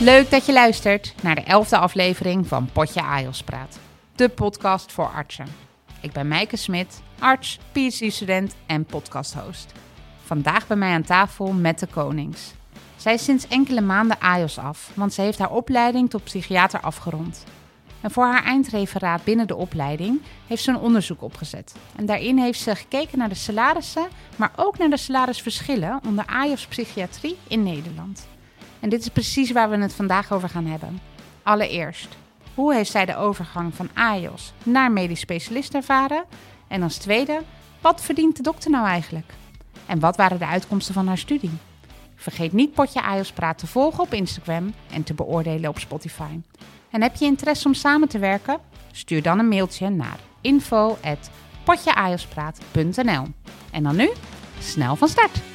Leuk dat je luistert naar de elfde aflevering van Potje AIOS Praat, de podcast voor artsen. Ik ben Mijke Smit, arts, PhD-student en podcasthost. Vandaag bij mij aan tafel Mette Konings. Zij is sinds enkele maanden AIOS af, want ze heeft haar opleiding tot psychiater afgerond. En voor haar eindreferaat binnen de opleiding heeft ze een onderzoek opgezet. En daarin heeft ze gekeken naar de salarissen, maar ook naar de salarisverschillen onder AIOS psychiatrie in Nederland. En dit is precies waar we het vandaag over gaan hebben. Allereerst, hoe heeft zij de overgang van AIOS naar medisch specialist ervaren? En als tweede, wat verdient de dokter nou eigenlijk? En wat waren de uitkomsten van haar studie? Vergeet niet Potje AIOS Praat te volgen op Instagram en te beoordelen op Spotify. En heb je interesse om samen te werken? Stuur dan een mailtje naar info.potjeajospraat.nl En dan nu, snel van start!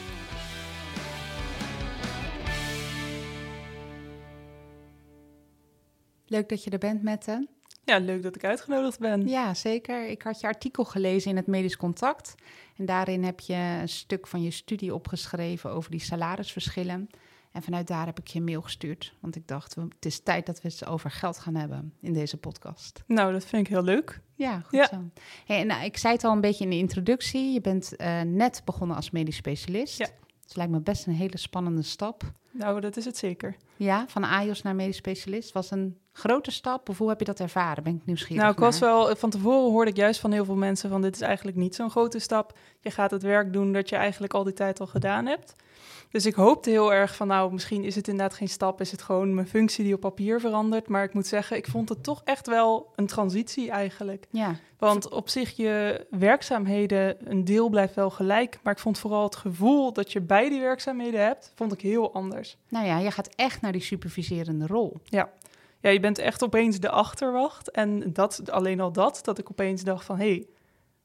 Leuk dat je er bent, Mette. Ja, leuk dat ik uitgenodigd ben. Ja, zeker. Ik had je artikel gelezen in het Medisch Contact. En daarin heb je een stuk van je studie opgeschreven over die salarisverschillen. En vanuit daar heb ik je een mail gestuurd. Want ik dacht, het is tijd dat we het over geld gaan hebben in deze podcast. Nou, dat vind ik heel leuk. Ja, goed zo. Hey, nou, ik zei het al een beetje in de introductie. Je bent uh, net begonnen als medisch specialist. Ja. Het lijkt me best een hele spannende stap. Nou, dat is het zeker. Ja, van AIOS naar medisch specialist was een grote stap. Of hoe heb je dat ervaren? Ben ik nieuwsgierig Nou, ik was wel... Van tevoren hoorde ik juist van heel veel mensen van... dit is eigenlijk niet zo'n grote stap. Je gaat het werk doen dat je eigenlijk al die tijd al gedaan hebt. Dus ik hoopte heel erg van, nou, misschien is het inderdaad geen stap, is het gewoon mijn functie die op papier verandert. Maar ik moet zeggen, ik vond het toch echt wel een transitie eigenlijk. Ja. Want op zich, je werkzaamheden, een deel blijft wel gelijk. Maar ik vond vooral het gevoel dat je bij die werkzaamheden hebt, vond ik heel anders. Nou ja, je gaat echt naar die superviserende rol. Ja. Ja, je bent echt opeens de achterwacht. En dat, alleen al dat, dat ik opeens dacht van, hé, hey,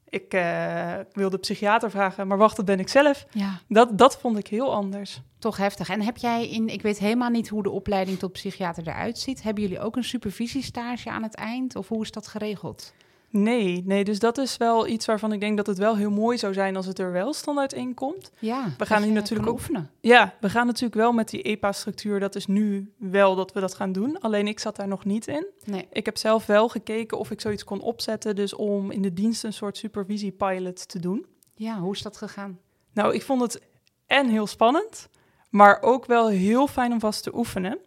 ik uh, wilde psychiater vragen, maar wacht, dat ben ik zelf. Ja. Dat, dat vond ik heel anders. Toch heftig. En heb jij in, ik weet helemaal niet hoe de opleiding tot psychiater eruit ziet. Hebben jullie ook een supervisiestage aan het eind? Of hoe is dat geregeld? Nee, nee, dus dat is wel iets waarvan ik denk dat het wel heel mooi zou zijn als het er wel standaard in komt. Ja, we gaan hier natuurlijk ook oefenen. Ja, we gaan natuurlijk wel met die EPA-structuur. Dat is nu wel dat we dat gaan doen. Alleen ik zat daar nog niet in. Nee. Ik heb zelf wel gekeken of ik zoiets kon opzetten, dus om in de dienst een soort supervisiepilot te doen. Ja, hoe is dat gegaan? Nou, ik vond het en heel spannend, maar ook wel heel fijn om vast te oefenen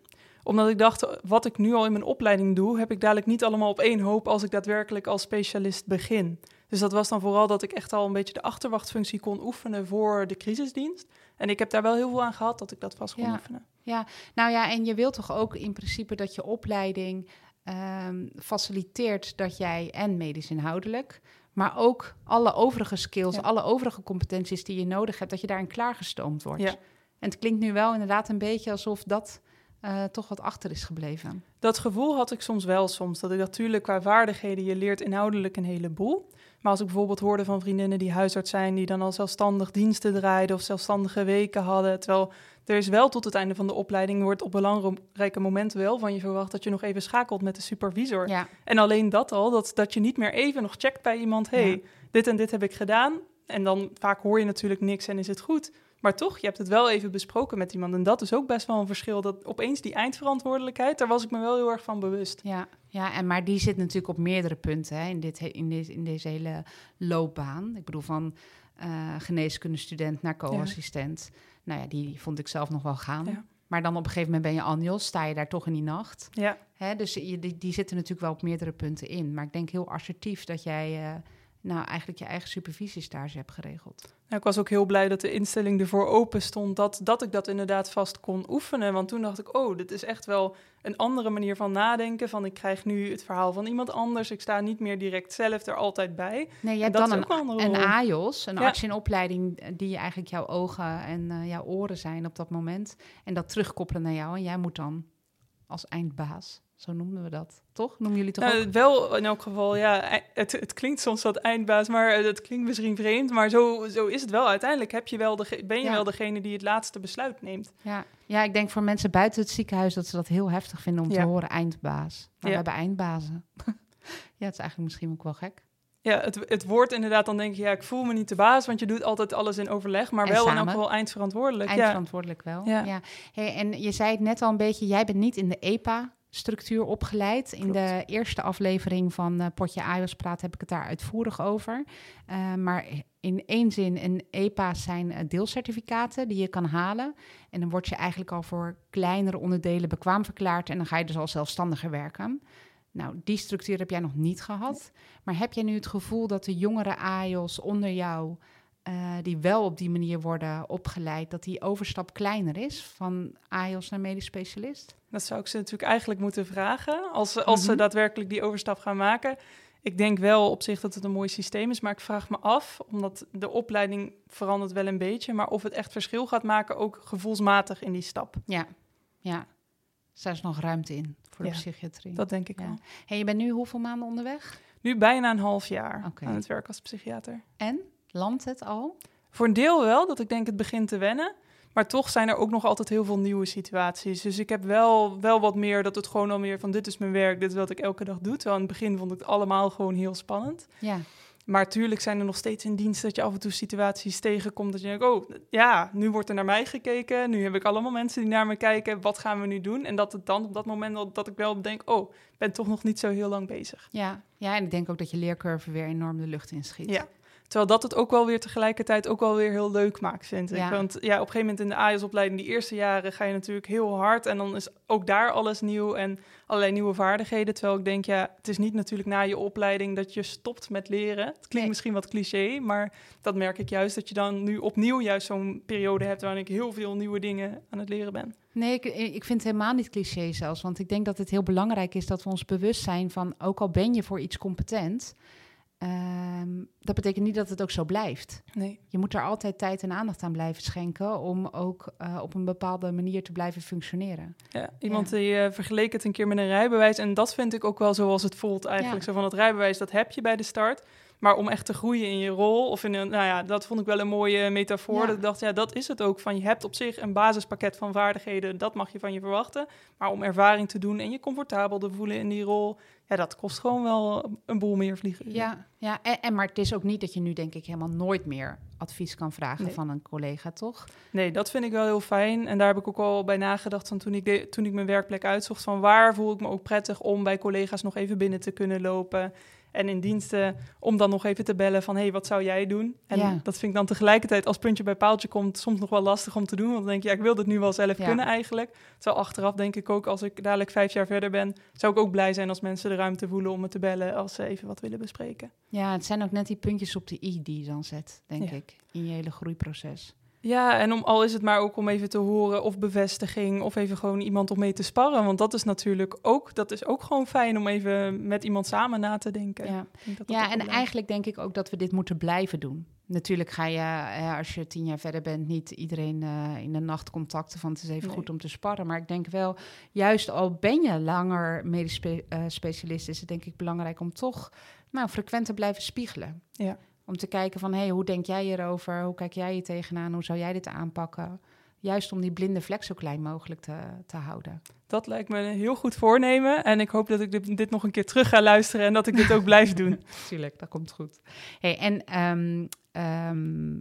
omdat ik dacht, wat ik nu al in mijn opleiding doe, heb ik dadelijk niet allemaal op één hoop als ik daadwerkelijk als specialist begin. Dus dat was dan vooral dat ik echt al een beetje de achterwachtfunctie kon oefenen voor de crisisdienst. En ik heb daar wel heel veel aan gehad dat ik dat vast kon oefenen. Ja, nou ja, en je wilt toch ook in principe dat je opleiding ehm, faciliteert dat jij en medisch inhoudelijk, maar ook alle overige skills, alle overige competenties die je nodig hebt, dat je daarin klaargestoomd wordt. Ja. En het klinkt nu wel inderdaad een beetje alsof dat uh, toch wat achter is gebleven. Dat gevoel had ik soms wel soms. Dat ik natuurlijk qua vaardigheden, je leert inhoudelijk een heleboel. Maar als ik bijvoorbeeld hoorde van vriendinnen die huisarts zijn, die dan al zelfstandig diensten draaiden of zelfstandige weken hadden. Terwijl er is wel tot het einde van de opleiding, wordt op belangrijke momenten wel van je verwacht dat je nog even schakelt met de supervisor. Ja. En alleen dat al, dat, dat je niet meer even nog checkt bij iemand, hey, dit en dit heb ik gedaan. En dan vaak hoor je natuurlijk niks en is het goed. Maar toch, je hebt het wel even besproken met iemand. En dat is ook best wel een verschil. Dat opeens die eindverantwoordelijkheid, daar was ik me wel heel erg van bewust. Ja, ja en maar die zit natuurlijk op meerdere punten hè, in, dit, in, dit, in deze hele loopbaan. Ik bedoel, van uh, geneeskundestudent naar co-assistent. Nou ja, die vond ik zelf nog wel gaan. Maar dan op een gegeven moment ben je Anjos, sta je daar toch in die nacht. Ja. Hè, dus die, die zitten natuurlijk wel op meerdere punten in. Maar ik denk heel assertief dat jij... Uh, nou eigenlijk je eigen supervisiestage hebt geregeld. ik was ook heel blij dat de instelling ervoor open stond, dat, dat ik dat inderdaad vast kon oefenen. Want toen dacht ik, oh, dit is echt wel een andere manier van nadenken. Van ik krijg nu het verhaal van iemand anders. Ik sta niet meer direct zelf er altijd bij. Nee, je hebt dan een, een AJOS, een arts in opleiding, die eigenlijk jouw ogen en uh, jouw oren zijn op dat moment. En dat terugkoppelen naar jou. En jij moet dan als eindbaas zo noemden we dat, toch? Noemen jullie toch nou, ook? Wel in elk geval, ja. Het, het klinkt soms wat eindbaas, maar het klinkt misschien vreemd. Maar zo, zo is het wel. Uiteindelijk heb je wel de, ben je wel degene die het laatste besluit neemt. Ja. ja, ik denk voor mensen buiten het ziekenhuis... dat ze dat heel heftig vinden om te horen eindbaas. Maar we hebben eindbazen. ja, het is eigenlijk misschien ook wel gek. Ja, het, het woord inderdaad, dan denk je, ja, ik voel me niet de baas, want je doet altijd alles in overleg, maar En wel in elk geval eindverantwoordelijk. Ja. Eindverantwoordelijk wel. Ja. Ja. Hey, en je zei het net al een beetje, jij bent niet in de EPA-structuur opgeleid. In Klopt. de eerste aflevering van eh, Potje Ajos Praat heb ik het daar uitvoerig over. Eh, maar in één zin, een EPA's zijn eh, deelcertificaten die je kan halen. En dan word je eigenlijk al voor kleinere onderdelen bekwaam verklaard en dan ga je dus al zelfstandiger werken. Nou, die structuur heb jij nog niet gehad. Maar heb jij nu het gevoel dat de jongere AIOS onder jou, eh, die wel op die manier worden opgeleid, dat die overstap kleiner is van AIOS naar medisch specialist? Dat zou ik ze natuurlijk eigenlijk moeten vragen, als, ze- als ze Mhm. daadwerkelijk die overstap gaan maken. Ik denk wel op zich dat het een mooi systeem is, maar ik vraag me af, omdat de opleiding verandert wel een beetje, maar of het echt verschil gaat maken, ook gevoelsmatig in die stap. Ja, ja. Dus daar is nog ruimte in voor de Ja, psychiatrie. Dat denk ik Ja. wel. Hey, je bent nu hoeveel maanden onderweg? Nu bijna een half jaar aan het werk als psychiater. En? Landt het al? Voor een deel wel, dat ik denk het begint te wennen. Maar toch zijn er ook nog altijd heel veel nieuwe situaties. Dus ik heb wel, wel wat meer dat het gewoon al meer van dit is mijn werk, dit is wat ik elke dag doe. Terwijl in het begin vond ik het allemaal gewoon heel spannend. Ja. Maar tuurlijk zijn er nog steeds in dienst dat je af en toe situaties tegenkomt. Dat je denkt, oh ja, nu wordt er naar mij gekeken. Nu heb ik allemaal mensen die naar me kijken. Wat gaan we nu doen? En dat het dan op dat moment al- dat ik wel denk, oh, ik ben toch nog niet zo heel lang bezig. Ja. ja, en ik denk ook dat je leercurve weer enorm de lucht inschiet. Ja. Terwijl dat het ook wel weer tegelijkertijd ook wel weer heel leuk maakt, vind ik. Ja. Want ja, op een gegeven moment in de AIS-opleiding, die eerste jaren, ga je natuurlijk heel hard. En dan is ook daar alles nieuw en allerlei nieuwe vaardigheden. Terwijl ik denk, ja, het is niet natuurlijk na je opleiding dat je stopt met leren. Het klinkt Nee. misschien wat cliché, maar dat merk ik juist. Dat je dan nu opnieuw juist zo'n periode hebt waarin ik heel veel nieuwe dingen aan het leren ben. Nee, ik, ik vind het helemaal niet cliché zelfs. Want ik denk dat het heel belangrijk is dat we ons bewust zijn van... ook al ben je voor iets competent... ehm, dat betekent niet dat het ook zo blijft. Nee. Je moet er altijd tijd en aandacht aan blijven schenken... om ook eh, op een bepaalde manier te blijven functioneren. Ja, iemand Ja. die eh, vergeleek het een keer met een rijbewijs. En dat vind ik ook wel zoals het voelt eigenlijk. Ja. Zo van het rijbewijs, dat heb je bij de start. Maar om echt te groeien in je rol, of in een, nou ja, dat vond ik wel een mooie metafoor. Ja. Dat ik dacht, ja, dat is het ook. Van je hebt op zich een basispakket van vaardigheden, dat mag je van je verwachten. Maar om ervaring te doen en je comfortabel te voelen in die rol, ja, dat kost gewoon wel een boel meer vliegen. Ja, ja en, en, maar het is ook niet dat je nu denk ik helemaal nooit meer advies kan vragen Nee. van een collega, toch? Nee, dat vind ik wel heel fijn. En daar heb ik ook al bij nagedacht van toen ik, de, toen ik mijn werkplek uitzocht. Van waar voel ik me ook prettig om bij collega's nog even binnen te kunnen lopen. En in diensten om dan nog even te bellen van... hé, hey, wat zou jij doen? En Ja. dat vind ik dan tegelijkertijd als puntje bij paaltje komt... soms nog wel lastig om te doen. Want dan denk je, ja, ik wil dit nu wel zelf Ja. kunnen eigenlijk. Terwijl achteraf denk ik ook, als ik dadelijk vijf jaar verder ben... zou ik ook blij zijn als mensen de ruimte voelen om me te bellen... als ze even wat willen bespreken. Ja, het zijn ook net die puntjes op de i die je dan zet, denk Ja. ik, in je hele groeiproces. Ja, en om, al is het maar ook om even te horen of bevestiging of even gewoon iemand om mee te sparren. Want dat is natuurlijk ook, dat is ook gewoon fijn om even met iemand samen na te denken. Ja, dat dat ja en eigenlijk denk ik ook dat we dit moeten blijven doen. Natuurlijk ga je, als je tien jaar verder bent, niet iedereen eh, in de nacht contacten van het is even Nee. goed om te sparren. Maar ik denk wel, juist al ben je langer medisch eh, specialist, is het denk ik belangrijk om toch nou, frequent te blijven spiegelen. Ja. Om te kijken van, hé, hey, hoe denk jij hierover? Hoe kijk jij hier tegenaan? Hoe zou jij dit aanpakken? Juist om die blinde vlek zo klein mogelijk te, te houden. Dat lijkt me een heel goed voornemen. En ik hoop dat ik dit, dit nog een keer terug ga luisteren en dat ik dit ook blijf doen. Tuurlijk, dat komt goed. Hey, en ehm, ehm,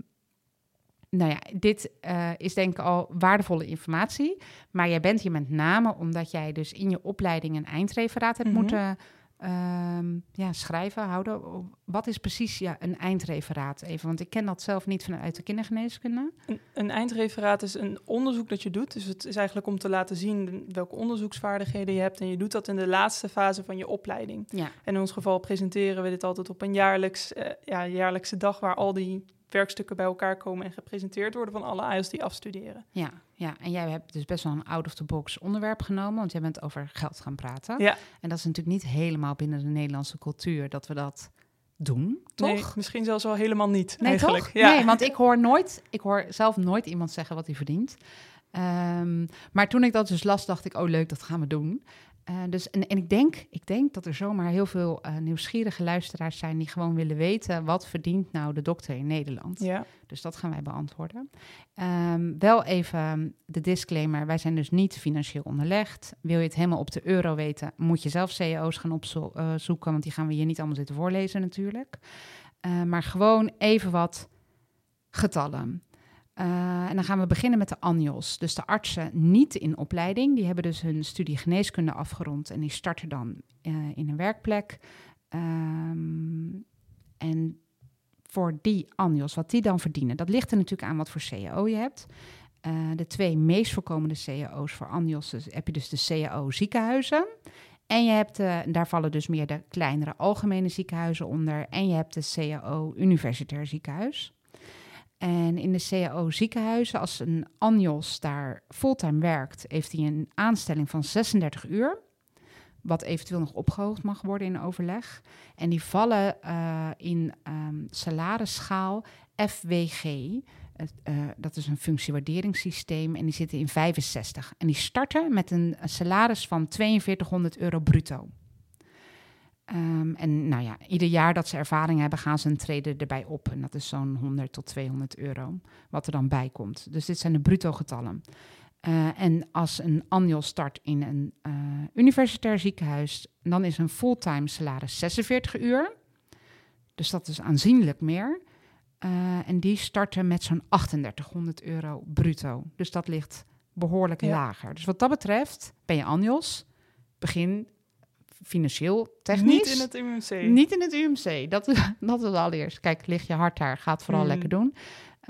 nou ja, dit eh, is denk ik al waardevolle informatie. Maar jij bent hier met name omdat jij dus in je opleiding een eindreferaat hebt Mhm. moeten ehm, ja, schrijven, houden. Wat is precies ja, een eindreferaat even? Want ik ken dat zelf niet vanuit de kindergeneeskunde. Een, een eindreferaat is een onderzoek dat je doet. Dus het is eigenlijk om te laten zien welke onderzoeksvaardigheden je hebt. En je doet dat in de laatste fase van je opleiding. Ja, En in ons geval presenteren we dit altijd op een jaarlijks, eh, ja, jaarlijkse dag waar al die werkstukken bij elkaar komen en gepresenteerd worden van alle AIOS die afstuderen. ja, ja. En jij hebt dus best wel een out-of-the-box onderwerp genomen, want jij bent over geld gaan praten. Ja. En dat is natuurlijk niet helemaal binnen de Nederlandse cultuur dat we dat doen, toch? Nee, misschien zelfs wel helemaal niet Nee, eigenlijk. toch? Ja. Nee, want ik hoor nooit, ik hoor zelf nooit iemand zeggen wat hij verdient. Ehm, maar toen ik dat dus las, dacht ik, oh leuk, dat gaan we doen. Eh, dus, en, en ik, denk, ik denk dat er zomaar heel veel uh, nieuwsgierige luisteraars zijn die gewoon willen weten wat verdient nou de dokter in Nederland. Ja. Dus dat gaan wij beantwoorden. Um, wel even de disclaimer: wij zijn dus niet financieel onderlegd. Wil je het helemaal op de euro weten, moet je zelf CEO's gaan opzoeken, want die gaan we hier niet allemaal zitten voorlezen natuurlijk. Maar gewoon even wat getallen. Uh, en dan gaan we beginnen met de ANJOS. Dus de artsen niet in opleiding. Die hebben dus hun studie geneeskunde afgerond en die starten dan uh, in een werkplek. Um, en voor die ANJOS, wat die dan verdienen, dat ligt er natuurlijk aan wat voor CAO je hebt. Uh, de twee meest voorkomende CAO's voor ANJOS dus heb je dus de CAO ziekenhuizen. En je hebt, daar vallen dus meer de kleinere algemene ziekenhuizen onder. En je hebt de CAO universitair ziekenhuis. En in de CAO ziekenhuizen, als een ANJOS daar fulltime werkt, heeft hij een aanstelling van 36 uur. Wat eventueel nog opgehoogd mag worden in overleg. En die vallen uh, in um, salarisschaal FWG. Uh, dat is een functiewaarderingssysteem. En die zitten in 65. En die starten met een, een salaris van 4200 euro bruto. Um, en nou ja, ieder jaar dat ze ervaring hebben, gaan ze een treden erbij op. En dat is zo'n 100 tot 200 euro, wat er dan bij komt. Dus dit zijn de bruto getallen. Uh, en als een annual start in een uh, universitair ziekenhuis, dan is een fulltime salaris 46 uur. Dus dat is aanzienlijk meer. Uh, en die starten met zo'n 3800 euro bruto. Dus dat ligt behoorlijk ja. lager. Dus wat dat betreft ben je annuals, begin financieel, technisch. Niet in het UMC. Niet in het UMC. Dat, dat is allereerst. Kijk, ligt je hart daar, gaat vooral Hmm. lekker doen.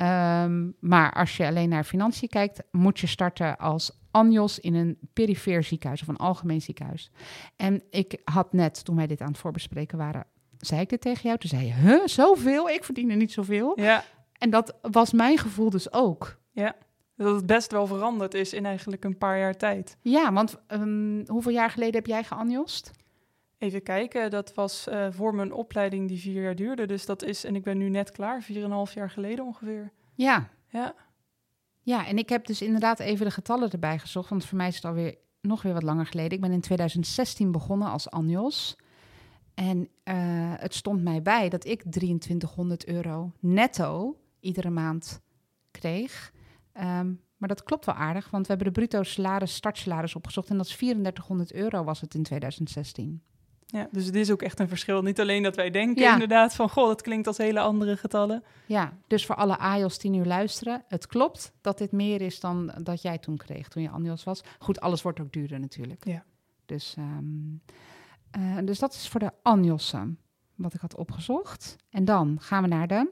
Um, maar als je alleen naar financiën kijkt, moet je starten als anjos in een perifeer ziekenhuis of een algemeen ziekenhuis. En ik had net, toen wij dit aan het voorbespreken waren, zei ik dit tegen jou. Toen zei je, huh, zoveel? Ik verdien er niet zoveel. Ja. En dat was mijn gevoel dus ook. Ja, dat het best wel veranderd is in eigenlijk een paar jaar tijd. Ja, want um, hoeveel jaar geleden heb jij geanjost? Even kijken, dat was uh, voor mijn opleiding die vier jaar duurde. Dus dat is, en ik ben nu net klaar, vier en een half jaar geleden ongeveer. Ja. Ja. Ja, en ik heb dus inderdaad even de getallen erbij gezocht, want voor mij is het alweer nog weer wat langer geleden. Ik ben in 2016 begonnen als Anjos. En uh, het stond mij bij dat ik 2300 euro netto iedere maand kreeg. Um, maar dat klopt wel aardig, want we hebben de bruto salaris, startsalaris opgezocht en dat is 3400 euro was het in 2016. Ja, dus het is ook echt een verschil. Niet alleen dat wij denken ja. inderdaad van, goh, dat klinkt als hele andere getallen. Ja, dus voor alle AIOS die nu luisteren, het klopt dat dit meer is dan dat jij toen kreeg, toen je ANIOS was. Goed, alles wordt ook duurder natuurlijk. Ja. Dus, um, uh, dus dat is voor de ANIOS'en wat ik had opgezocht. En dan gaan we naar de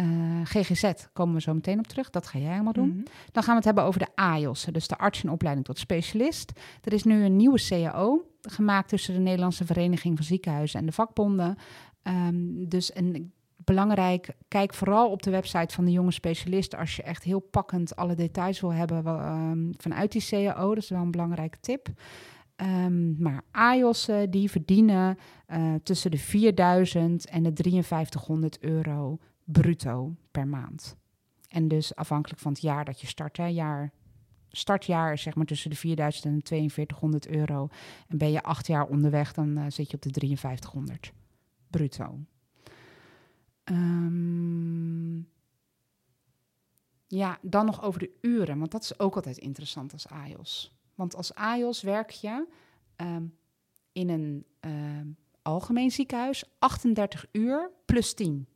uh, GGZ, komen we zo meteen op terug. Dat ga jij helemaal doen. Mhm. Mm -hmm. Dan gaan we het hebben over de AIOS'en, dus de arts in opleiding tot specialist. Er is nu een nieuwe CAO gemaakt tussen de Nederlandse Vereniging van Ziekenhuizen en de vakbonden. Um, dus een belangrijk, kijk vooral op de website van de jonge specialisten als je echt heel pakkend alle details wil hebben um, vanuit die CAO. Dat is wel een belangrijke tip. Um, maar AIOS'en die verdienen uh, tussen de 4000 en de 5300 euro bruto per maand. En dus afhankelijk van het jaar dat je start, hè, jaar, startjaar zeg maar tussen de 4000 en de 4200 euro. En ben je acht jaar onderweg, dan uh, zit je op de 5300 bruto. Um, ja, dan nog over de uren, want dat is ook altijd interessant als AIOS. Want als AIOS werk je um, in een uh, algemeen ziekenhuis 38 uur plus 10.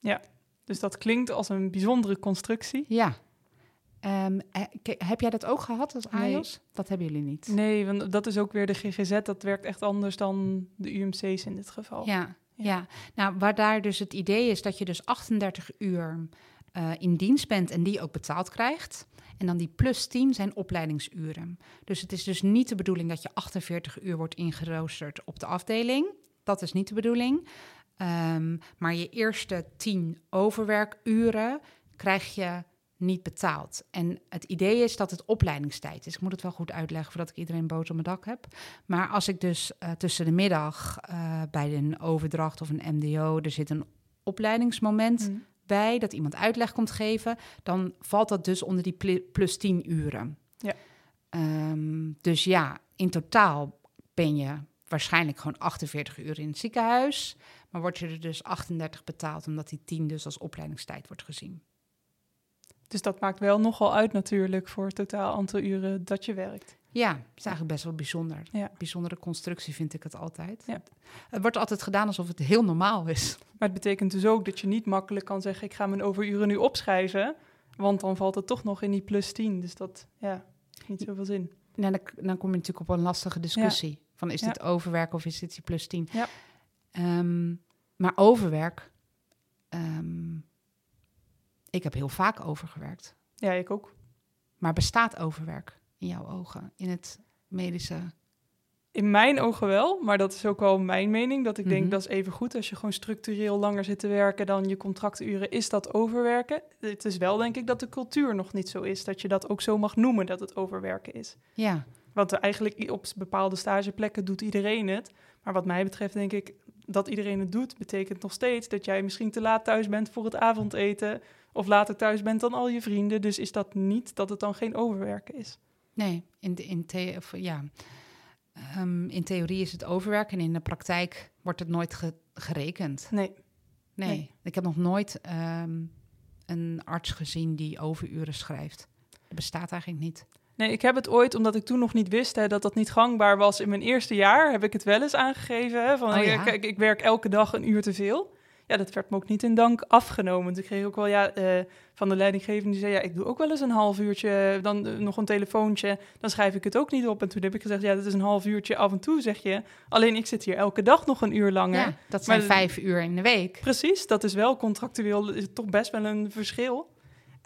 Ja, dus dat klinkt als een bijzondere constructie. Ja. Um, heb jij dat ook gehad als AIOS? Nee. Dat hebben jullie niet. Nee, want dat is ook weer de GGZ. Dat werkt echt anders dan de UMC's in dit geval. Ja, ja. ja. nou waar daar dus het idee is dat je dus 38 uur uh, in dienst bent en die ook betaald krijgt. En dan die plus 10 zijn opleidingsuren. Dus het is dus niet de bedoeling dat je 48 uur wordt ingeroosterd op de afdeling. Dat is niet de bedoeling. Um, maar je eerste 10 overwerkuren krijg je niet betaald. En het idee is dat het opleidingstijd is. Ik moet het wel goed uitleggen voordat ik iedereen boos op mijn dak heb. Maar als ik dus uh, tussen de middag uh, bij een overdracht of een MDO, er zit een opleidingsmoment mm. bij dat iemand uitleg komt geven, dan valt dat dus onder die plus 10 uren. Ja. Ehm, dus ja, in totaal ben je waarschijnlijk gewoon 48 uur in het ziekenhuis. Maar word je er dus 38 betaald, omdat die 10 dus als opleidingstijd wordt gezien. Dus dat maakt wel nogal uit natuurlijk voor het totaal aantal uren dat je werkt. Ja, het is eigenlijk best wel bijzonder. Ja. Bijzondere constructie vind ik het altijd. Ja. Het wordt altijd gedaan alsof het heel normaal is. Maar het betekent dus ook dat je niet makkelijk kan zeggen: ik ga mijn overuren nu opschrijven. Want dan valt het toch nog in die plus 10. Dus dat, ja, niet zoveel zin. Nou, dan, dan kom je natuurlijk op een lastige discussie. Van is dit overwerk of is dit die plus 10? Ja. Ehm, maar overwerk... ehm, ik heb heel vaak overgewerkt. Ja, ik ook. Maar bestaat overwerk in jouw ogen? In het medische... In mijn ogen wel, maar dat is ook wel mijn mening. Dat ik denk Mhm. dat is even goed. Als je gewoon structureel langer zit te werken dan je contracturen, is dat overwerken. Het is wel denk ik dat de cultuur nog niet zo is. Dat je dat ook zo mag noemen dat het overwerken is. Ja, Want eigenlijk op bepaalde stageplekken doet iedereen het. Maar wat mij betreft denk ik dat iedereen het doet, betekent nog steeds dat jij misschien te laat thuis bent voor het avondeten. Of later thuis bent dan al je vrienden. Dus is dat niet dat het dan geen overwerken is. nee. In, de, in, the, of, ja. Ehm, in theorie is het overwerk en in de praktijk wordt het nooit ge- gerekend. Nee. Nee. Nee. ik heb nog nooit ehm, een arts gezien die overuren schrijft. Dat bestaat eigenlijk niet. Nee, ik heb het ooit, omdat ik toen nog niet wist hè, dat dat niet gangbaar was in mijn eerste jaar, heb ik het wel eens aangegeven. Hè, van, Oh ja? kijk, ik werk elke dag een uur te veel. Ja, dat werd me ook niet in dank afgenomen. Kreeg ik ook wel ja, eh, van de leidinggevende die zei, ja, ik doe ook wel eens een half uurtje, dan eh, nog een telefoontje, dan schrijf ik het ook niet op. En toen heb ik gezegd, ja, dat is een half uurtje af en toe, zeg je. Alleen ik zit hier elke dag nog een uur langer. Ja, dat zijn Maar- vijf uur in de week. Precies, dat is wel contractueel, is het toch best wel een verschil.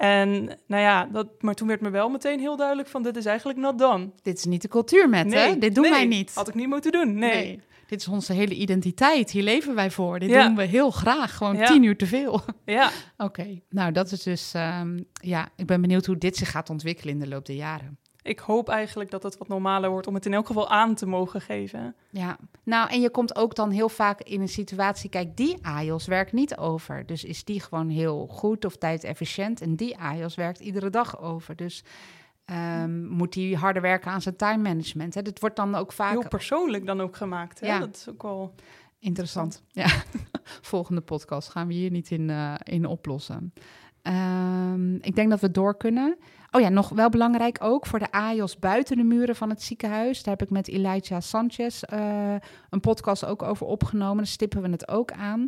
En nou ja, dat, maar toen werd me wel meteen heel duidelijk van, dit is eigenlijk not done. Dit is niet de cultuur met, hè? Dit doen nee, wij niet. Had ik niet moeten doen, nee. Dit is onze hele identiteit. Hier leven wij voor. Dit Ja. doen we heel graag. Gewoon Ja. tien uur te veel. Ja, Oké, nou dat is dus... ehm, ja, ik ben benieuwd hoe dit zich gaat ontwikkelen in de loop der jaren. Ik hoop eigenlijk dat het wat normaler wordt om het in elk geval aan te mogen geven. Ja, nou en je komt ook dan heel vaak in een situatie... Kijk, die AIOS werkt niet over. Dus is die gewoon heel goed of tijdefficiënt. En die AIOS werkt iedere dag over. Dus ehm, moet hij harder werken aan zijn time management. Hè? Wordt dan ook vaak... Heel persoonlijk dan ook gemaakt. Hè? Ja. Dat is ook wel. Interessant. Ja. Volgende podcast gaan we hier niet in, eh, in oplossen. Ehm, ik denk dat we door kunnen. Oh ja, nog wel belangrijk ook voor de AIOS buiten de muren van het ziekenhuis. Daar heb ik met Elijah Sanchez eh, een podcast ook over opgenomen. Daar stippen we het ook aan.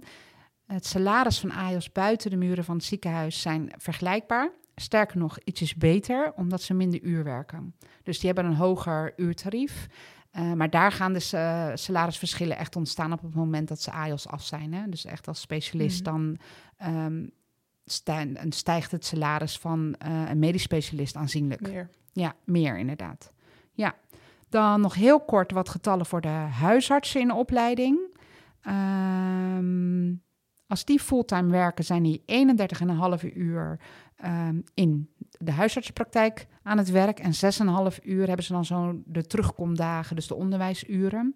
Het salaris van AIOS buiten de muren van het ziekenhuis zijn vergelijkbaar. Sterker nog, ietsjes beter, omdat ze minder uur werken. Dus die hebben een hoger uurtarief. Uh, maar daar gaan dus uh, salarisverschillen echt ontstaan op het moment dat ze AIOS af zijn. Hè? Dus echt als specialist mm -hmm. dan um, stij stijgt het salaris van uh, een medisch specialist aanzienlijk. Meer. Ja, meer inderdaad. Ja. Dan nog heel kort wat getallen voor de huisartsen in de opleiding. Um, als die fulltime werken, zijn die 31,5 uur um, in de huisartsenpraktijk aan het werk. En 6,5 uur hebben ze dan zo de terugkomdagen, dus de onderwijsuren.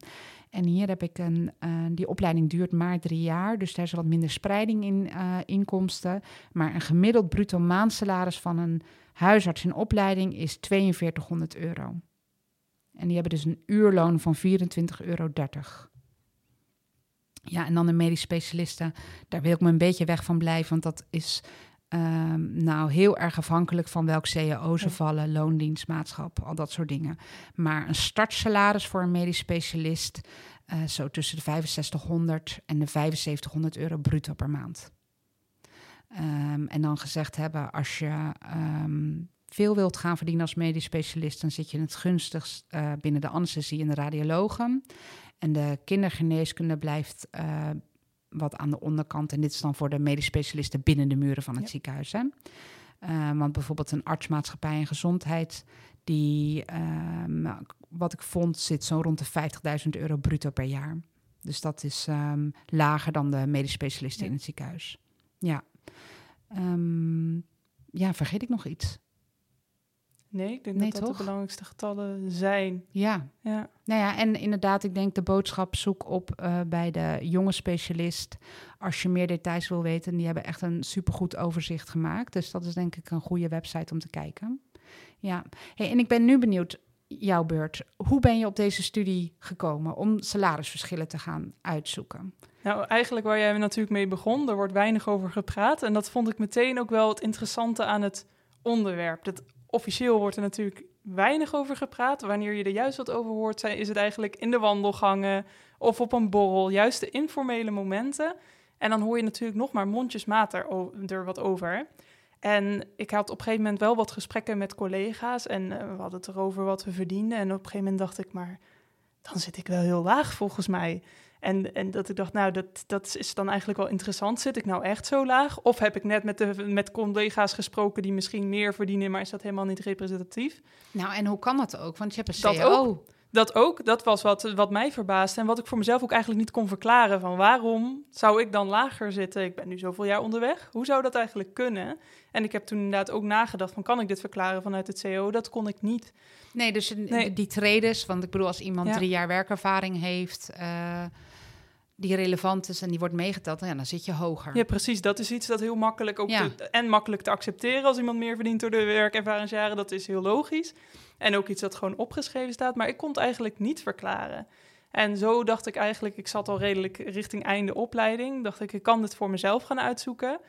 En hier heb ik een, uh, die opleiding duurt maar drie jaar, dus daar is wat minder spreiding in uh, inkomsten. Maar een gemiddeld bruto maandsalaris van een huisarts in opleiding is 4200 euro. En die hebben dus een uurloon van 24,30 euro. Ja, en dan de medisch specialisten, daar wil ik me een beetje weg van blijven, want dat is um, nou heel erg afhankelijk van welk CAO ze vallen, loondienstmaatschap, al dat soort dingen. Maar een startsalaris voor een medisch specialist, uh, zo tussen de 6500 en de 7500 euro bruto per maand. Um, en dan gezegd hebben, als je um, veel wilt gaan verdienen als medisch specialist, dan zit je het gunstigst uh, binnen de anesthesie en de radiologen. En de kindergeneeskunde blijft uh, wat aan de onderkant. En dit is dan voor de medisch specialisten binnen de muren van het ja. ziekenhuis. Hè? Uh, want bijvoorbeeld een artsmaatschappij en gezondheid, die, uh, wat ik vond, zit zo rond de 50.000 euro bruto per jaar. Dus dat is um, lager dan de medisch specialisten ja. in het ziekenhuis. Ja. Um, ja, vergeet ik nog iets? Nee, ik denk nee, dat dat de belangrijkste getallen zijn. Ja. ja. Nou ja, en inderdaad, ik denk de boodschap zoek op uh, bij de jonge specialist. Als je meer details wil weten, die hebben echt een supergoed overzicht gemaakt. Dus dat is denk ik een goede website om te kijken. Ja, hey, en ik ben nu benieuwd. jouw beurt. Hoe ben je op deze studie gekomen om salarisverschillen te gaan uitzoeken? Nou, eigenlijk waar jij natuurlijk mee begon, er wordt weinig over gepraat. En dat vond ik meteen ook wel het interessante aan het onderwerp. Dat officieel wordt er natuurlijk weinig over gepraat. Wanneer je er juist wat over hoort, is het eigenlijk in de wandelgangen of op een borrel. Juist de informele momenten. En dan hoor je natuurlijk nog maar mondjesmaat er, wat over. En ik had op een gegeven moment wel wat gesprekken met collega's. En uh, we hadden het erover wat we verdienden. En op een gegeven moment dacht ik, maar dan zit ik wel heel laag volgens mij. En, en dat ik dacht, nou, dat, dat is dan eigenlijk wel interessant. Zit ik nou echt zo laag? Of heb ik net met, de, met collega's gesproken die misschien meer verdienen, maar is dat helemaal niet representatief? Nou, en hoe kan dat ook? Want je hebt een CO. Dat ook. Dat was wat, wat mij verbaasde en wat ik voor mezelf ook eigenlijk niet kon verklaren. Van waarom zou ik dan lager zitten? Ik ben nu zoveel jaar onderweg. Hoe zou dat eigenlijk kunnen? En ik heb toen inderdaad ook nagedacht van kan ik dit verklaren vanuit het CO? Dat kon ik niet. Nee, dus die traders, want ik bedoel als iemand drie jaar werkervaring heeft... Uh die relevant is en die wordt meegeteld, ja, dan zit je hoger. Ja, precies. Dat is iets dat heel makkelijk ook en makkelijk te accepteren als iemand meer verdient door de werkervaringsjaren. Dat is heel logisch. En ook iets dat gewoon opgeschreven staat. Maar ik kon het eigenlijk niet verklaren. En zo dacht ik eigenlijk, ik zat al redelijk richting einde opleiding. Dacht ik, ik kan dit voor mezelf gaan uitzoeken.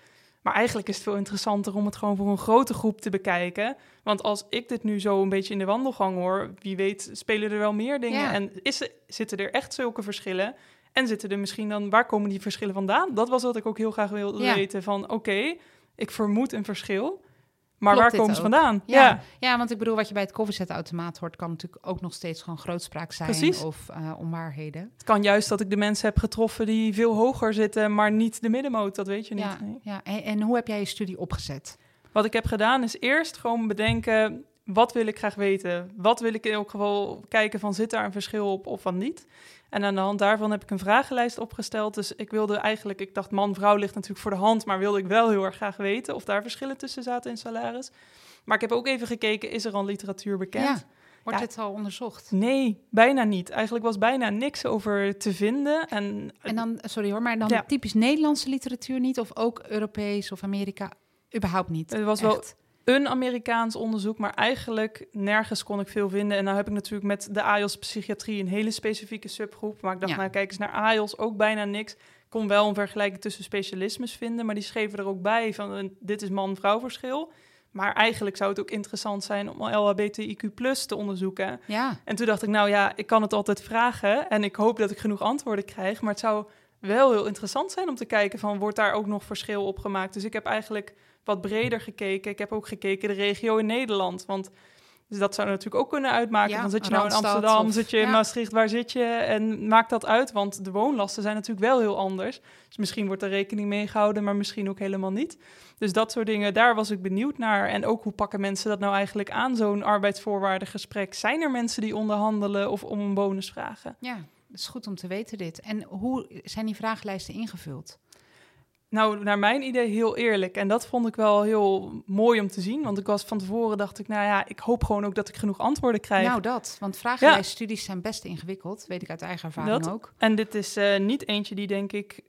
Maar eigenlijk is het veel interessanter om het gewoon voor een grote groep te bekijken. Want als ik dit nu zo een beetje in de wandelgang hoor, wie weet spelen er wel meer dingen. En is, zitten er echt zulke verschillen? En zitten er misschien dan, waar komen die verschillen vandaan? Dat was wat ik ook heel graag wilde weten. Van oké, ik vermoed een verschil. Maar waar komen ze vandaan? Ja. ja. want ik bedoel, wat je bij het koffiezetautomaat hoort, kan natuurlijk ook nog steeds gewoon grootspraak zijn Precies. of uh, onwaarheden. Het kan juist dat ik de mensen heb getroffen die veel hoger zitten, maar niet de middenmoot, dat weet je niet. Ja, ja. En, en, hoe heb jij je studie opgezet? Wat ik heb gedaan is eerst gewoon bedenken, wat wil ik graag weten? Wat wil ik in elk geval kijken van, zit daar een verschil op of van niet? En aan de hand daarvan heb ik een vragenlijst opgesteld. Dus ik wilde eigenlijk, ik dacht man-vrouw ligt natuurlijk voor de hand, maar wilde ik wel heel erg graag weten of daar verschillen tussen zaten in salaris. Maar ik heb ook even gekeken, is er al literatuur bekend? Ja. Wordt dit al onderzocht? Nee, bijna niet. Eigenlijk was bijna niks over te vinden. En, en dan, sorry hoor, maar dan typisch Nederlandse literatuur niet? Of ook Europees of Amerika? Überhaupt niet. Het was wel een Amerikaans onderzoek, maar eigenlijk nergens kon ik veel vinden. En nou heb ik natuurlijk met de AIOS psychiatrie een hele specifieke subgroep. Maar ik dacht, nou kijk eens naar AIOS, ook bijna niks. Ik kon wel een vergelijking tussen specialismes vinden, maar die schreven er ook bij van dit is man-vrouw verschil. Maar eigenlijk zou het ook interessant zijn om LHBTIQ plus te onderzoeken. Ja. En toen dacht ik, nou ja, ik kan het altijd vragen en ik hoop dat ik genoeg antwoorden krijg. Maar het zou wel heel interessant zijn om te kijken van, wordt daar ook nog verschil op gemaakt? Dus ik heb eigenlijk wat breder gekeken. Ik heb ook gekeken de regio in Nederland. Want dus dat zou natuurlijk ook kunnen uitmaken. Ja, van zit je nou in Amsterdam, zit je in Maastricht, waar zit je? En maakt dat uit, want de woonlasten zijn natuurlijk wel heel anders. Dus misschien wordt er rekening mee gehouden, maar misschien ook helemaal niet. Dus dat soort dingen, daar was ik benieuwd naar. En ook hoe pakken mensen dat nou eigenlijk aan, zo'n arbeidsvoorwaardengesprek? Zijn er mensen die onderhandelen of om een bonus vragen? Ja, dat is goed om te weten dit. En hoe zijn die vragenlijsten ingevuld? Nou, naar mijn idee heel eerlijk. En dat vond ik wel heel mooi om te zien. Want ik was van tevoren, dacht ik, nou ja, ik hoop gewoon ook dat ik genoeg antwoorden krijg. Nou, dat. Want vragenlijststudies zijn best ingewikkeld. Weet ik uit eigen ervaring ook. En dit is uh, niet eentje die, denk ik,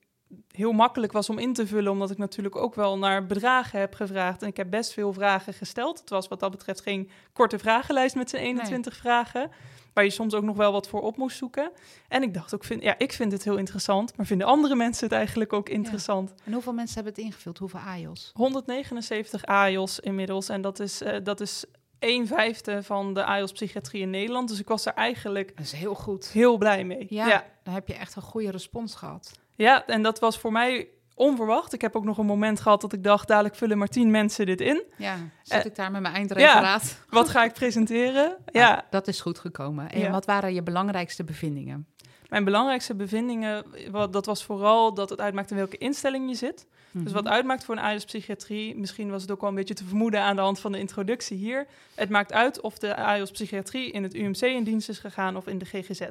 heel makkelijk was om in te vullen. Omdat ik natuurlijk ook wel naar bedragen heb gevraagd. En ik heb best veel vragen gesteld. Het was wat dat betreft geen korte vragenlijst met zijn 21 vragen waar je soms ook nog wel wat voor op moest zoeken. En ik dacht ook, vind, ja, ik vind het heel interessant, maar vinden andere mensen het eigenlijk ook interessant? En hoeveel mensen hebben het ingevuld? Hoeveel AIOS? 179 AIOS inmiddels. En dat is, uh, dat is een vijfde van de AIOS psychiatrie in Nederland. Dus ik was er eigenlijk dat is heel goed. Heel blij mee. Ja, ja, dan heb je echt een goede respons gehad. Ja, en dat was voor mij onverwacht. Ik heb ook nog een moment gehad dat ik dacht, dadelijk vullen maar tien mensen dit in. Ja, zit ik daar met mijn eindreferaat. Ja, wat ga ik presenteren? ja. dat is goed gekomen. En wat waren je belangrijkste bevindingen? Mijn belangrijkste bevindingen, wat, dat was vooral dat het uitmaakt in welke instelling je zit. Dus wat mhm. uitmaakt voor een AIOS psychiatrie, misschien was het ook wel een beetje te vermoeden aan de hand van de introductie hier. Het maakt uit of de AIOS psychiatrie in het UMC in dienst is gegaan of in de GGZ.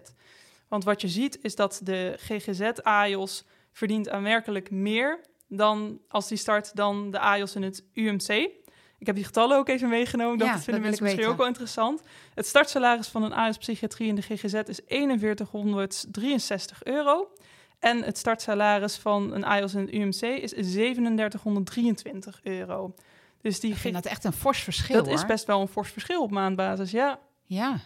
Want wat je ziet is dat de GGZ AIOS verdient aanmerkelijk meer dan als die start dan de AIOS in het UMC. Ik heb die getallen ook even meegenomen. Dat vinden mensen misschien ook wel interessant. Het startsalaris van een AIOS psychiatrie in de GGZ is 4163 euro. En het startsalaris van een AIOS in het UMC is 3723 euro. Dus die ik vind dat echt een fors verschil. Dat is best wel een fors verschil op maandbasis, ja. Ja.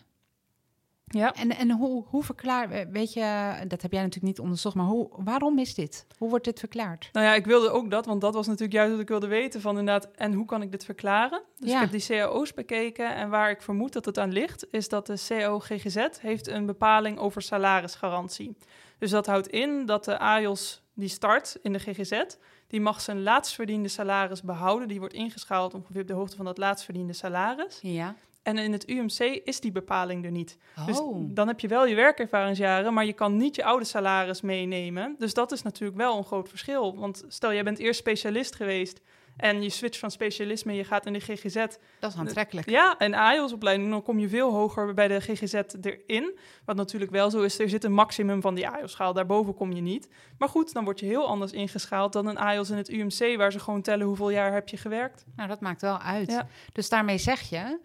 Ja. En, en hoe, hoe verklaar, weet je, dat heb jij natuurlijk niet onderzocht, maar hoe, waarom is dit? Hoe wordt dit verklaard? Nou ja, ik wilde ook dat, want dat was natuurlijk juist wat ik wilde weten van inderdaad, en hoe kan ik dit verklaren? Dus Ja. ik heb die cao's bekeken en waar ik vermoed dat het aan ligt, is dat de CAO-GGZ heeft een bepaling over salarisgarantie. Dus dat houdt in dat de AJOS die start in de GGZ, die mag zijn laatst verdiende salaris behouden. Die wordt ingeschaald ongeveer op de hoogte van dat laatst verdiende salaris. Ja. En in het UMC is die bepaling er niet. Dus Oh, dan heb je wel je werkervaringsjaren, maar je kan niet je oude salaris meenemen. Dus dat is natuurlijk wel een groot verschil. Want stel, jij bent eerst specialist geweest en je switcht van specialisme en je gaat in de GGZ. dat is aantrekkelijk. Ja, en AIOS-opleiding, dan kom je veel hoger bij de GGZ erin. Wat natuurlijk wel zo is, er zit een maximum van die AIOS-schaal. Daarboven kom je niet. Maar goed, dan word je heel anders ingeschaald dan een AIOS in het UMC, waar ze gewoon tellen hoeveel jaar heb je gewerkt. Nou, dat maakt wel uit. Ja. Dus daarmee zeg je,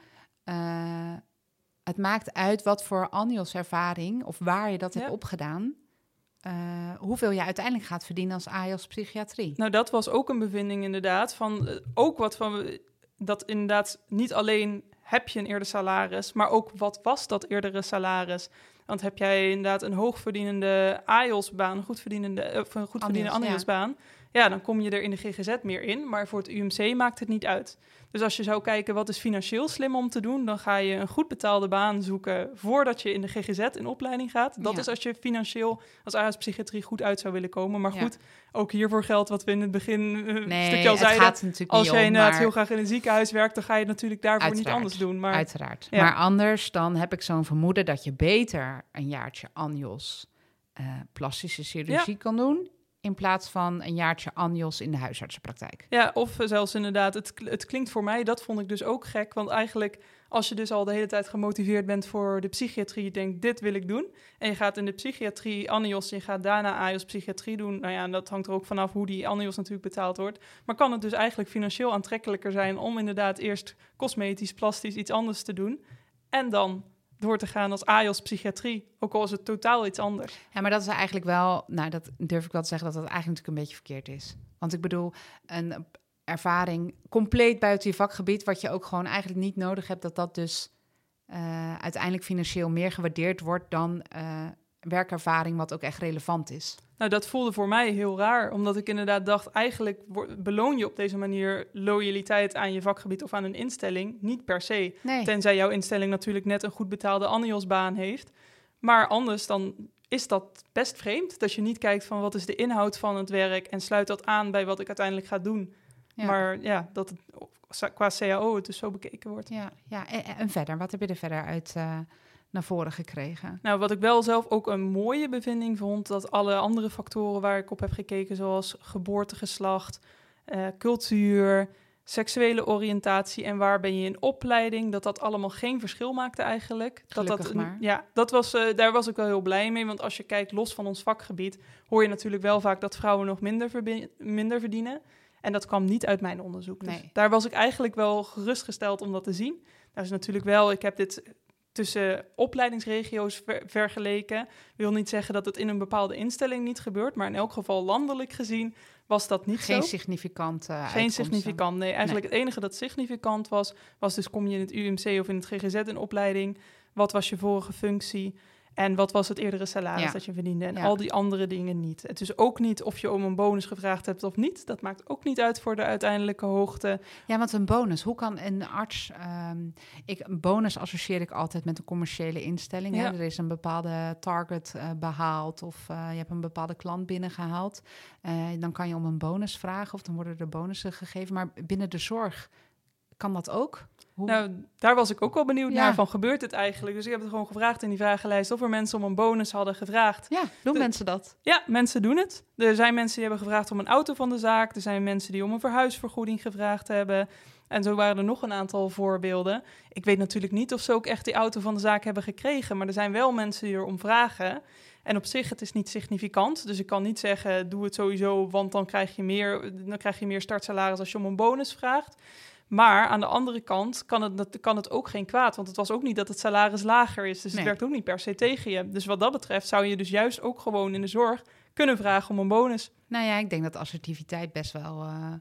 eh, het maakt uit wat voor ANIOS-ervaring of waar je dat Ja. hebt opgedaan, eh, hoeveel je uiteindelijk gaat verdienen als AIOS psychiatrie. Nou, dat was ook een bevinding inderdaad. Van, eh, ook wat van dat inderdaad niet alleen heb je een eerder salaris, maar ook wat was dat eerdere salaris? Want heb jij inderdaad een hoogverdienende AIOS-baan, een goed verdienende, eh, of een goed verdienende Anios, ja. Ja, dan kom je er in de GGZ meer in. Maar voor het UMC maakt het niet uit. Dus als je zou kijken wat is financieel slim om te doen, dan ga je een goed betaalde baan zoeken voordat je in de GGZ in opleiding gaat. Dat Ja. is als je financieel als AIOS-psychiatrie goed uit zou willen komen. Maar Ja. goed, ook hiervoor geldt wat we in het begin Nee, stukje al zeiden. Als om, inderdaad maar- heel graag in een ziekenhuis werkt, dan ga je het natuurlijk daarvoor niet anders doen. Maar Uiteraard. Ja. Maar anders dan heb ik zo'n vermoeden dat je beter een jaartje ANJOS eh, plastische chirurgie kan doen, in plaats van een jaartje ANJOS in de huisartsenpraktijk. ja, of zelfs inderdaad, het, het klinkt voor mij, dat vond ik dus ook gek. Want eigenlijk, als je dus al de hele tijd gemotiveerd bent voor de psychiatrie, je denkt, dit wil ik doen. En je gaat in de psychiatrie ANIOS, je gaat daarna AIOS psychiatrie doen. Nou ja, en dat hangt er ook vanaf hoe die ANIOS natuurlijk betaald wordt. Maar kan het dus eigenlijk financieel aantrekkelijker zijn om inderdaad eerst cosmetisch, plastisch iets anders te doen. En dan door te gaan als AIOS psychiatrie, ook al is het totaal iets anders. Ja, maar dat is eigenlijk wel, nou, dat durf ik wel te zeggen dat dat eigenlijk natuurlijk een beetje verkeerd is. Want ik bedoel, een ervaring compleet buiten je vakgebied, wat je ook gewoon eigenlijk niet nodig hebt, dat dat dus eh, uiteindelijk financieel meer gewaardeerd wordt dan eh, werkervaring, wat ook echt relevant is. Nou, dat voelde voor mij heel raar, omdat ik inderdaad dacht, eigenlijk beloon je op deze manier loyaliteit aan je vakgebied of aan een instelling, niet per se. Nee. Tenzij jouw instelling natuurlijk net een goed betaalde ANIOS-baan heeft. Maar anders dan is dat best vreemd, dat je niet kijkt van wat is de inhoud van het werk en sluit dat aan bij wat ik uiteindelijk ga doen. Ja. Maar ja, dat het qua CAO het dus zo bekeken wordt. Ja, ja. En, en verder, wat heb je er verder uit eh, naar voren gekregen? Nou, wat ik wel zelf ook een mooie bevinding vond, dat alle andere factoren waar ik op heb gekeken, zoals geboortegeslacht, eh, cultuur, seksuele oriëntatie en waar ben je in opleiding, dat dat allemaal geen verschil maakte eigenlijk. dat dat, maar. Ja, dat was, eh, daar was ik wel heel blij mee, want als je kijkt los van ons vakgebied, hoor je natuurlijk wel vaak dat vrouwen nog minder, minder verdienen. En dat kwam niet uit mijn onderzoek. Dus Nee. daar was ik eigenlijk wel gerustgesteld om dat te zien. Daar is natuurlijk wel, ik heb dit tussen opleidingsregio's ver- vergeleken. Wil niet zeggen dat het in een bepaalde instelling niet gebeurt, maar in elk geval landelijk gezien was dat niet Geen zo. significante Geen uitkomsten. significant. Nee, eigenlijk het enige dat significant was, was dus kom je in het UMC of in het GGZ in opleiding. Wat was je vorige functie? En wat was het eerdere salaris Ja. dat je verdiende? En Ja. al die andere dingen niet. Het is ook niet of je om een bonus gevraagd hebt of niet. Dat maakt ook niet uit voor de uiteindelijke hoogte. Ja, want een bonus. Hoe kan een arts... ehm, ik, een bonus associeer ik altijd met een commerciële instelling. Hè? Ja. Er is een bepaalde target eh, behaald of eh, je hebt een bepaalde klant binnengehaald. Eh, dan kan je om een bonus vragen of dan worden er bonussen gegeven. Maar binnen de zorg kan dat ook? Hoe? Nou, daar was ik ook wel benieuwd Ja. naar. Van gebeurt het eigenlijk? Dus ik heb het gewoon gevraagd in die vragenlijst of er mensen om een bonus hadden gevraagd. ja, doen de- mensen dat? Ja, mensen doen het. Er zijn mensen die hebben gevraagd om een auto van de zaak. Er zijn mensen die om een verhuisvergoeding gevraagd hebben. En zo waren er nog een aantal voorbeelden. Ik weet natuurlijk niet of ze ook echt die auto van de zaak hebben gekregen. Maar er zijn wel mensen die erom vragen. En op zich, het is niet significant. Dus ik kan niet zeggen, doe het sowieso, want dan krijg je meer, dan krijg je meer startsalaris als je om een bonus vraagt. Maar aan de andere kant kan het, kan het ook geen kwaad. Want het was ook niet dat het salaris lager is. Dus Nee. het werkt ook niet per se tegen je. Dus wat dat betreft zou je dus juist ook gewoon in de zorg kunnen vragen om een bonus. Nou ja, ik denk dat assertiviteit best wel eh,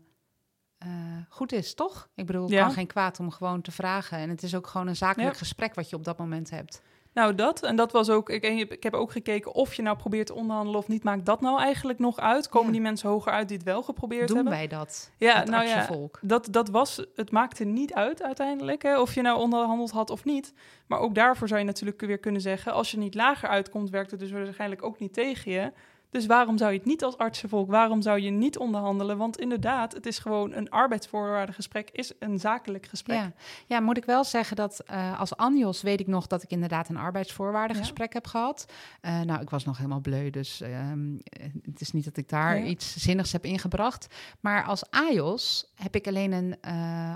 eh, goed is, toch? Ik bedoel, het Ja. kan geen kwaad om gewoon te vragen. En het is ook gewoon een zakelijk Ja. gesprek wat je op dat moment hebt. Nou, dat. En dat was ook. Ik, ik heb ook gekeken of je nou probeert te onderhandelen of niet. Maakt dat nou eigenlijk nog uit? Komen Ja. die mensen hoger uit die het wel geprobeerd Doen hebben? wij dat? Ja, het nou ja, dat, dat was. Het maakte niet uit uiteindelijk. Hè, of je nou onderhandeld had of niet. Maar ook daarvoor zou je natuurlijk weer kunnen zeggen. Als je niet lager uitkomt, werkt het dus waarschijnlijk ook niet tegen je. Dus waarom zou je het niet als artsenvolk? Waarom zou je niet onderhandelen? Want inderdaad, het is gewoon een arbeidsvoorwaardengesprek, is een zakelijk gesprek. Ja. ja, moet ik wel zeggen dat eh, als Anjos weet ik nog dat ik inderdaad een arbeidsvoorwaardengesprek heb gehad. Eh, nou, ik was nog helemaal bleu, dus ehm, het is niet dat ik daar Ja. iets zinnigs heb ingebracht. Maar als AJOS heb ik alleen een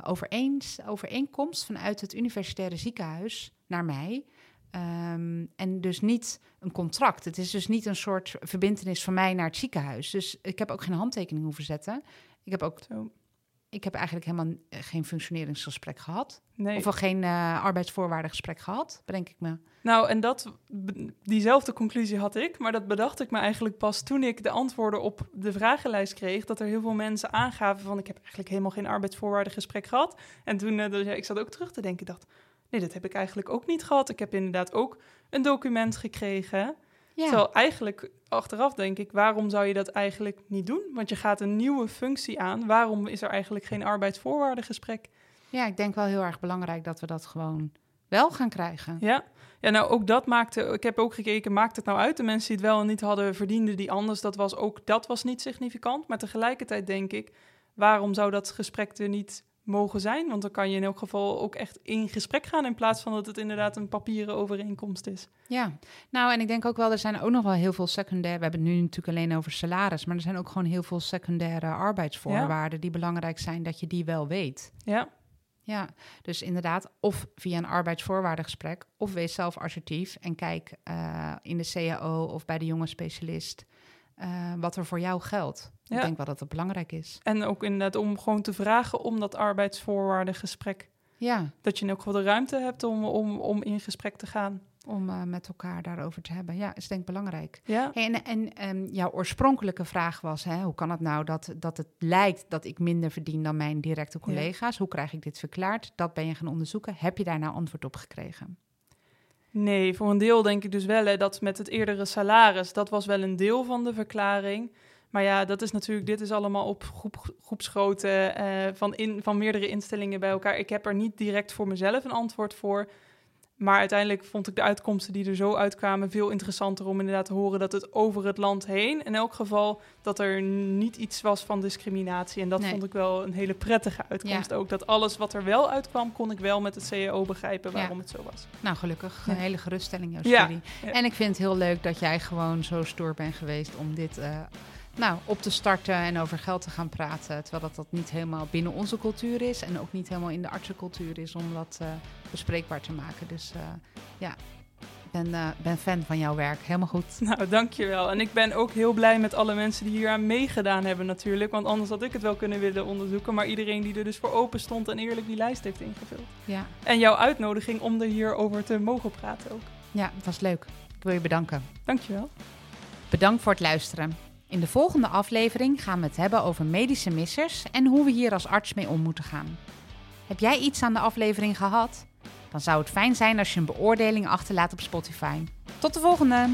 overeens, overeenkomst vanuit het universitaire ziekenhuis naar mij. Ehm, en dus niet een contract. Het is dus niet een soort verbindenis van mij naar het ziekenhuis. Dus ik heb ook geen handtekening hoeven zetten. Ik heb ook Zo, ik heb eigenlijk helemaal eh, geen functioneringsgesprek gehad. nee. Of wel geen eh arbeidsvoorwaardengesprek gehad, bedenk ik me. Nou, en dat, diezelfde conclusie had ik, maar dat bedacht ik me eigenlijk pas toen ik de antwoorden op de vragenlijst kreeg. Dat er heel veel mensen aangaven van ik heb eigenlijk helemaal geen arbeidsvoorwaardengesprek gehad. En toen, eh, dus, ja, ik zat ook terug te denken, ik dacht, nee, dat heb ik eigenlijk ook niet gehad. Ik heb inderdaad ook een document gekregen. Ja, Terwijl eigenlijk, achteraf denk ik, waarom zou je dat eigenlijk niet doen? Want je gaat een nieuwe functie aan. Waarom is er eigenlijk geen arbeidsvoorwaardengesprek? ja, ik denk wel heel erg belangrijk dat we dat gewoon wel gaan krijgen. Ja. ja, nou ook dat maakte, ik heb ook gekeken, maakt het nou uit? De mensen die het wel en niet hadden, verdienden die anders. Dat was ook, dat was niet significant. Maar tegelijkertijd denk ik, waarom zou dat gesprek er niet mogen zijn? Want dan kan je in elk geval ook echt in gesprek gaan in plaats van dat het inderdaad een papieren overeenkomst is. Ja, nou en ik denk ook wel, er zijn ook nog wel heel veel secundaire... We hebben het nu natuurlijk alleen over salaris... maar er zijn ook gewoon heel veel secundaire arbeidsvoorwaarden... die belangrijk zijn dat je die wel weet. Ja, Ja, dus inderdaad, of via een arbeidsvoorwaardengesprek... of wees zelf assertief en kijk eh, in de CAO of bij de jonge specialist... eh, wat er voor jou geldt. Ik denk wel dat dat belangrijk is. en ook inderdaad om gewoon te vragen om dat arbeidsvoorwaardengesprek. Ja, Dat je elk geval de ruimte hebt om, om, om in gesprek te gaan. om eh, met elkaar daarover te hebben. Ja, is denk ik belangrijk. Ja, Hey, en en ehm, jouw oorspronkelijke vraag was: hè, hoe kan het nou dat, dat het lijkt dat ik minder verdien dan mijn directe collega's? Hoe krijg ik dit verklaard? Dat ben je gaan onderzoeken. Heb je daar nou antwoord op gekregen? Nee, voor een deel denk ik dus wel hè, dat met het eerdere salaris, dat was wel een deel van de verklaring. Maar ja, dat is natuurlijk, dit is allemaal op groep, groepsgrootte eh, van, in, van meerdere instellingen bij elkaar. Ik heb er niet direct voor mezelf een antwoord voor. Maar uiteindelijk vond ik de uitkomsten die er zo uitkwamen veel interessanter om inderdaad te horen dat het over het land heen, in elk geval, dat er niet iets was van discriminatie. En dat Nee. vond ik wel een hele prettige uitkomst ook. Dat alles wat er wel uitkwam, kon ik wel met het CAO begrijpen waarom Ja. het zo was. Nou, gelukkig. Ja. Een hele geruststelling, jouw Ja, studie. ja. En ik vind het heel leuk dat jij gewoon zo stoer bent geweest om dit eh, nou, op te starten en over geld te gaan praten. Terwijl dat, dat niet helemaal binnen onze cultuur is en ook niet helemaal in de artsencultuur is om dat eh, bespreekbaar te maken. Dus eh, ja, ik ben, eh, ben fan van jouw werk. Helemaal goed. Nou, dankjewel. En ik ben ook heel blij met alle mensen die hier aan meegedaan hebben natuurlijk. Want anders had ik het wel kunnen willen onderzoeken. Maar iedereen die er dus voor open stond en eerlijk die lijst heeft ingevuld. Ja, En jouw uitnodiging om er hierover te mogen praten ook. ja het was leuk. Ik wil je bedanken. Dankjewel. Bedankt voor het luisteren. In de volgende aflevering gaan we het hebben over medische missers en hoe we hier als arts mee om moeten gaan. Heb jij iets aan de aflevering gehad? Dan zou het fijn zijn als je een beoordeling achterlaat op Spotify. Tot de volgende!